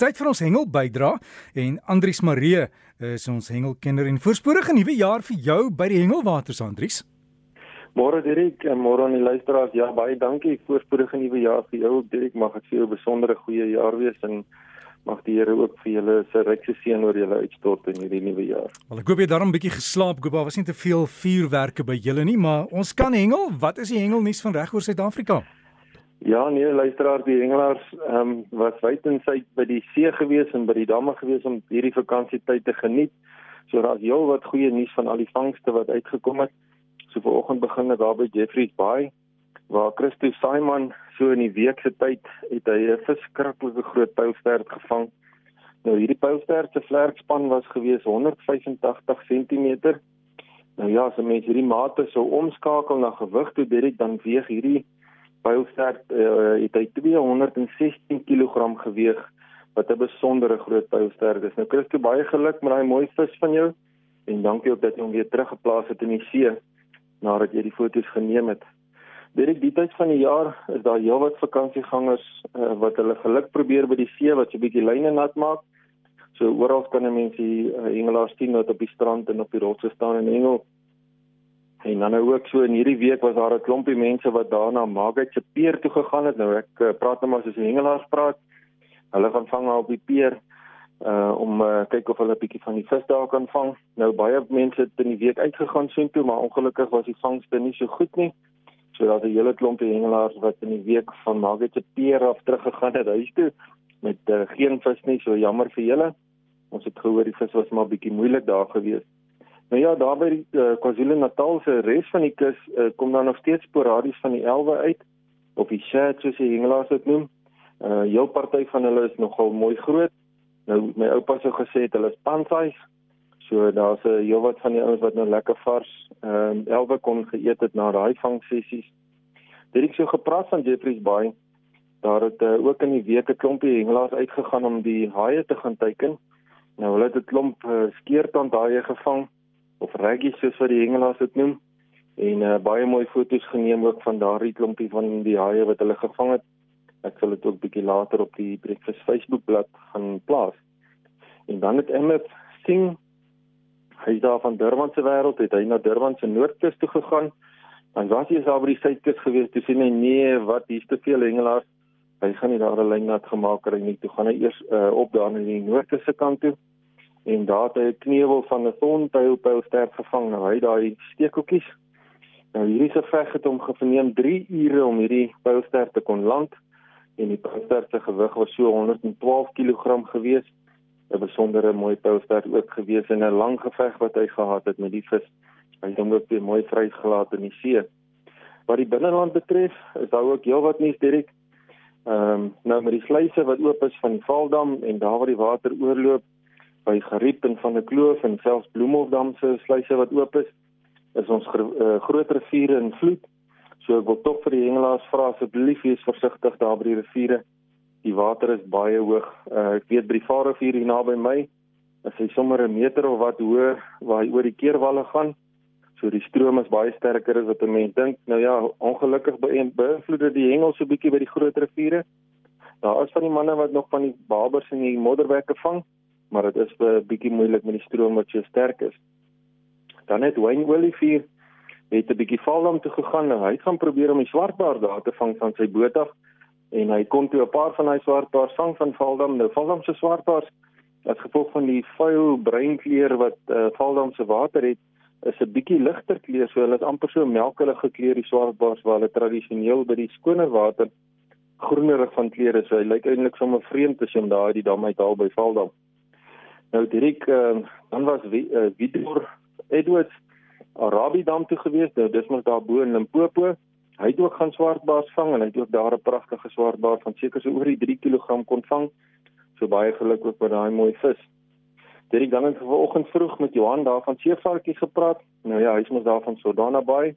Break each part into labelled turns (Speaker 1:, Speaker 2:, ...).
Speaker 1: tyd vir ons hengel bydra en Andries Marie is ons hengelkenner en voorspoedige nuwe jaar vir jou by die Hengelwaters Andries.
Speaker 2: Môre Dirk en môre aan die luisteraars. Ja, baie dankie. Voorspoedige nuwe jaar vir jou ook Dirk. Mag dit vir jou 'n besondere goeie jaar wees en mag die Here ook vir julle se rykse seën oor julle uitstort in hierdie nuwe jaar.
Speaker 1: Wel ek hoop jy daarom 'n bietjie geslaap. Daar was nie te veel vuurwerke by julle nie, maar ons kan hengel. Wat is die hengelnuus van reg oor Suid-Afrika?
Speaker 2: Ja, nee, luisteraars, die hengelaars ehm um, was wyd en suid by die see gewees en by die damme gewees om hierdie vakansietyd te geniet. So daar's heel wat goeie nuus van al die vangste wat uitgekom het. So vanoggend begin dit daar by Jeffreys Bay waar Christo Simon so in die week se tyd het hy 'n verskriklike groot pylstert gevang. Nou hierdie pylstert se vlerkspan was gewees 185 cm. Nou ja, as mense hierdie mate sou omskakel na gewig toe direk dan weeg hierdie pylstert uh, het hy 216 kg geweeg wat 'n besondere groot pylstert is. Nou Christo baie geluk met daai mooi vis van jou en dankie ook dat jy hom weer teruggeplaas het in die see nadat jy die foto's geneem het. Direk die tyd van die jaar is daar heelwat vakansiegangers uh, wat hulle geluk probeer by die see wat so 'n bietjie lyne nat maak. So oral kan mense die uh, hengelaars sien wat op die strand en op die rotse staan en hengel. En dan nou ook so in hierdie week was daar 'n klompie mense wat daar na Margate se pier toe gegaan het. Nou ek uh, praat nou maar soos die hengelaars praat. Hulle gaan vang op die pier uh om uh, kyk of hulle 'n bietjie van die vis daar kan vang. Nou baie mense het in die week uitgegaan soontoe, maar ongelukkig was die vangste nie so goed nie. So daar's 'n hele klompie hengelaars wat in die week van Magete Pier af teruggegaan het huis toe met uh, geen vis nie. So jammer vir julle. Ons het gehoor die vis was maar bietjie moeilik daar gewees. Nou ja, daar by die uh, KwaZulu-Natal se res van die kus uh, kom daar nog steeds sporadies van die elwe uit op die chat soos die hengelaars dit noem. Uh heel party van hulle is nogal mooi groot. Nou my oupa sou gesê het hulle is pansais. So daar's 'n heelwat van die ouens wat nou lekker vars ehm um, elwe kon geëet het na daai vangsessies. Dit ek so gepraat van Jeffreys Bay. Daar het uh, ook in die week 'n klompie hengelaars uitgegaan om die haie te gaan teiken. Nou hulle het 'n klomp uh, skeertand haie gevang of reggies soos wat die hengelaars dit noem en uh, baie mooi foto's geneem ook van daardie klompie van die haie wat hulle gevang het. Ek sal dit ook bietjie later op die Breakfast Facebook bladsy gaan plaas. En dan het Emmet sing hy daar van Durban se wêreld het hy na Durban se noordkus toe gegaan. Dan was hy daar by die suidkus gewees toe sien hy nee, wat hier's te veel hengelaars. Hy gaan nie daar 'n lyn nat gemaak kry nie. Toe gaan hy eers uh, op daar in die noordkus se kant toe. En daar het 'n kneuwel van 'n thorntail pyl sterk gevang. Nou hy daai steekhoekies. Nou hierdie se veg het hom geneem 3 ure om hierdie pylster te kon land en die pylster se gewig was so 112 kg gewees 'n besondere mooi poustert ook gewees in 'n lang geveg wat hy gehad het met die vis. Hy het hom weer mooi vrygelaat in die see. Wat die binneland betref, is daar ook heelwat nuus direk. Ehm um, nou met die sluise wat oop is van die Valdam en daar waar die water oorloop by Geriep en van die Kloof en selfs Bloemhofdam se sluise wat oop is, is ons gro uh, groot riviere in vloed. So ek wil tog vir die hengelaars vra asseblief wees versigtig daar by die riviere die water is baie hoog. Uh, ek weet by die Vaalrivier hier naby my is hy sommer 'n meter of wat hoër waar hy oor die keerwalle gaan. So die stroom is baie sterker as wat mense dink. Nou ja, ongelukkig beïnvloed dit die hengel so bietjie by die groot riviere. Daar is van die manne wat nog van die babers en die modderwekke vang, maar dit is 'n bietjie moeilik met die stroom wat so sterk is. Dan het Wayne Olivier het 'n bietjie val om toe gegaan. Nou, hy gaan probeer om die swartbaard daar te vang van sy boot af en hy kon toe 'n paar van hy swartbaars vang van Valdam. Nou Valdam se swartbaars as gevolg van die vuil breinkleur wat uh, Valdam se water het, is 'n bietjie ligter kleur, so hulle is amper so melkelige kleur die swartbaars waar hulle tradisioneel by die skoner water groenerig van kleur is. So hy lyk eintlik sommer vreemd as jy hom daar uit die dam uithaal by Valdam. Nou direk uh, dan was uh, Vidor Edwards Arabi dam toe gewees. Nou dis mos daar bo in Limpopo. Hy het ook gaan swartbaars vang en hy het ook daar 'n pragtige swartbaar van seker so oor die 3 kg kon vang. So baie geluk ook met daai mooi vis. Dan in vanoggend vroeg met Johan daar van Seevarkie gepraat. Nou ja, hy is mos daar van Sodana Bay.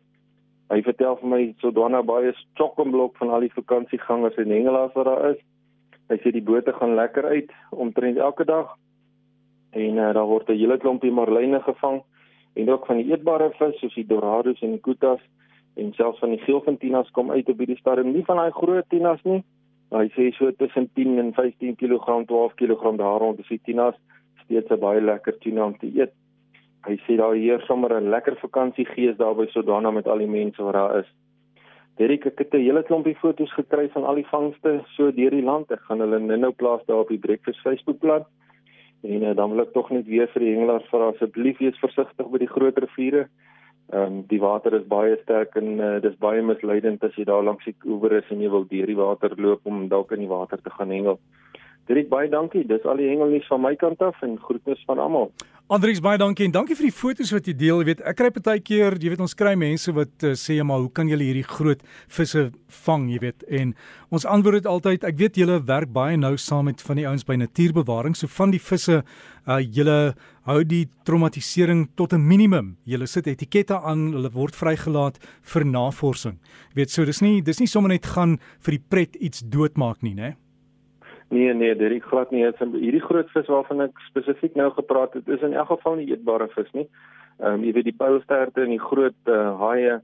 Speaker 2: Hy vertel vir my Sodana Bay is chokkenblok van al die vakansiegangers en hengelaars wat daar is. Hy sê die bote gaan lekker uit omtrent elke dag. En uh, daar word 'n hele klompie marline gevang en ook van die eetbare vis soos die dorados en die kutas en selfs van die geelfintinas kom uit op hierdie stadium nie van daai groot tinas nie Hy sê so tussen 10 en 15 kg, 12 kg daar rond is die tunas steeds 'n baie lekker tuna om te eet. Hy sê daar heer sommer 'n lekker vakansiegees daar by Sodana met al die mense wat daar is. Derek ek het 'n hele klompie foto's gekry van al die vangste so deur die land. Ek gaan hulle nou plaas daar op die Breakfast Facebookblad. En uh, dan wil ek tog net weer vir die hengelaars vra asseblief wees versigtig by die groot riviere. Ehm um, die water is baie sterk en uh, dis baie misleidend as jy daar langs die oewer is en jy wil deur die water loop om dalk in die water te gaan hengel. Dirk baie dankie. Dis al die hengelnuus van my kant af en groetnis van almal.
Speaker 1: Andries baie dankie en dankie vir die foto's wat jy deel. Jy weet, ek kry baie keer, jy weet ons kry mense wat uh, sê maar hoe kan julle hierdie groot visse vang, jy weet? En ons antwoord het altyd, ek weet julle werk baie nou saam met van die ouens by natuurbewaring, so van die visse, uh julle hou die traumatisering tot 'n minimum. Julle sit etikette aan, hulle word vrygelaat vir navorsing. Jy weet, so dis nie dis nie sommer net gaan vir die pret iets doodmaak nie, né?
Speaker 2: Nee nee, dit is glad nie. Hierdie groot vis waarvan ek spesifiek nou gepraat het, is in elk geval nie eetbare vis nie. Ehm um, jy weet die pylsterte en die groot uh, haie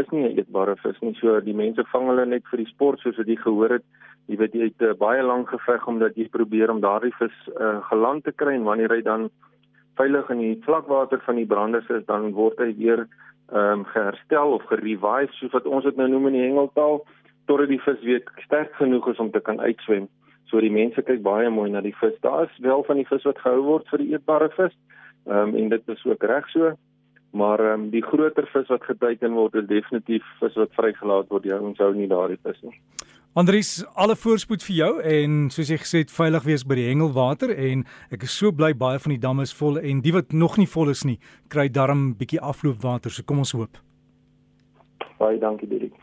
Speaker 2: is nie 'n eetbare vis nie. So die mense vang hulle net vir die sport soos wat jy gehoor het. Jy weet jy het uh, baie lank geveg omdat jy probeer om daardie vis uh, geland te kry en wanneer hy dan veilig in die vlakwater van die branders is, dan word hy weer ehm um, geherstel of gerevive soos wat ons dit nou noem in die hengeltaal totdat die vis weer sterk genoeg is om te kan uitswem. So die mense kyk baie mooi na die vis. Daar is wel van die vis wat gehou word vir die eetbare vis. Ehm um, en dit is ook reg so. Maar ehm um, die groter vis wat geteken word is definitief vis wat vrygelaat word. Jy onthou nie daardie vis nie.
Speaker 1: Andries, alle voorspoed vir jou en soos jy gesê het, veilig wees by die hengelwater en ek is so bly baie van die damme is vol en die wat nog nie vol is nie, kry darm bietjie afloopwater. So kom ons hoop.
Speaker 2: Baie dankie, Dirk.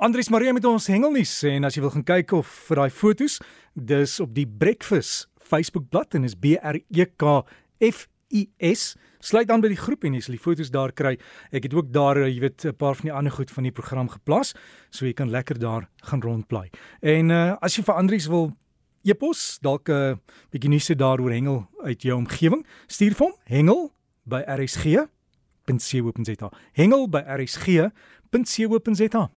Speaker 1: Andries Marie met ons hengelnuus en as jy wil gaan kyk of vir daai fotos, dis op die Breakfast Facebook bladsy en is B R E K F I S. Sluit aan by die groep en jy sal die fotos daar kry. Ek het ook daar, jy weet, 'n paar van die ander goed van die program geplaas, so jy kan lekker daar gaan rondplaai. En uh as jy vir Andries wil epos, dalk 'n uh, bietjie nuus daaroor hengel uit jou omgewing, stuur vir hom hengel by rsg.co.za. Hengel by rsg.co.za.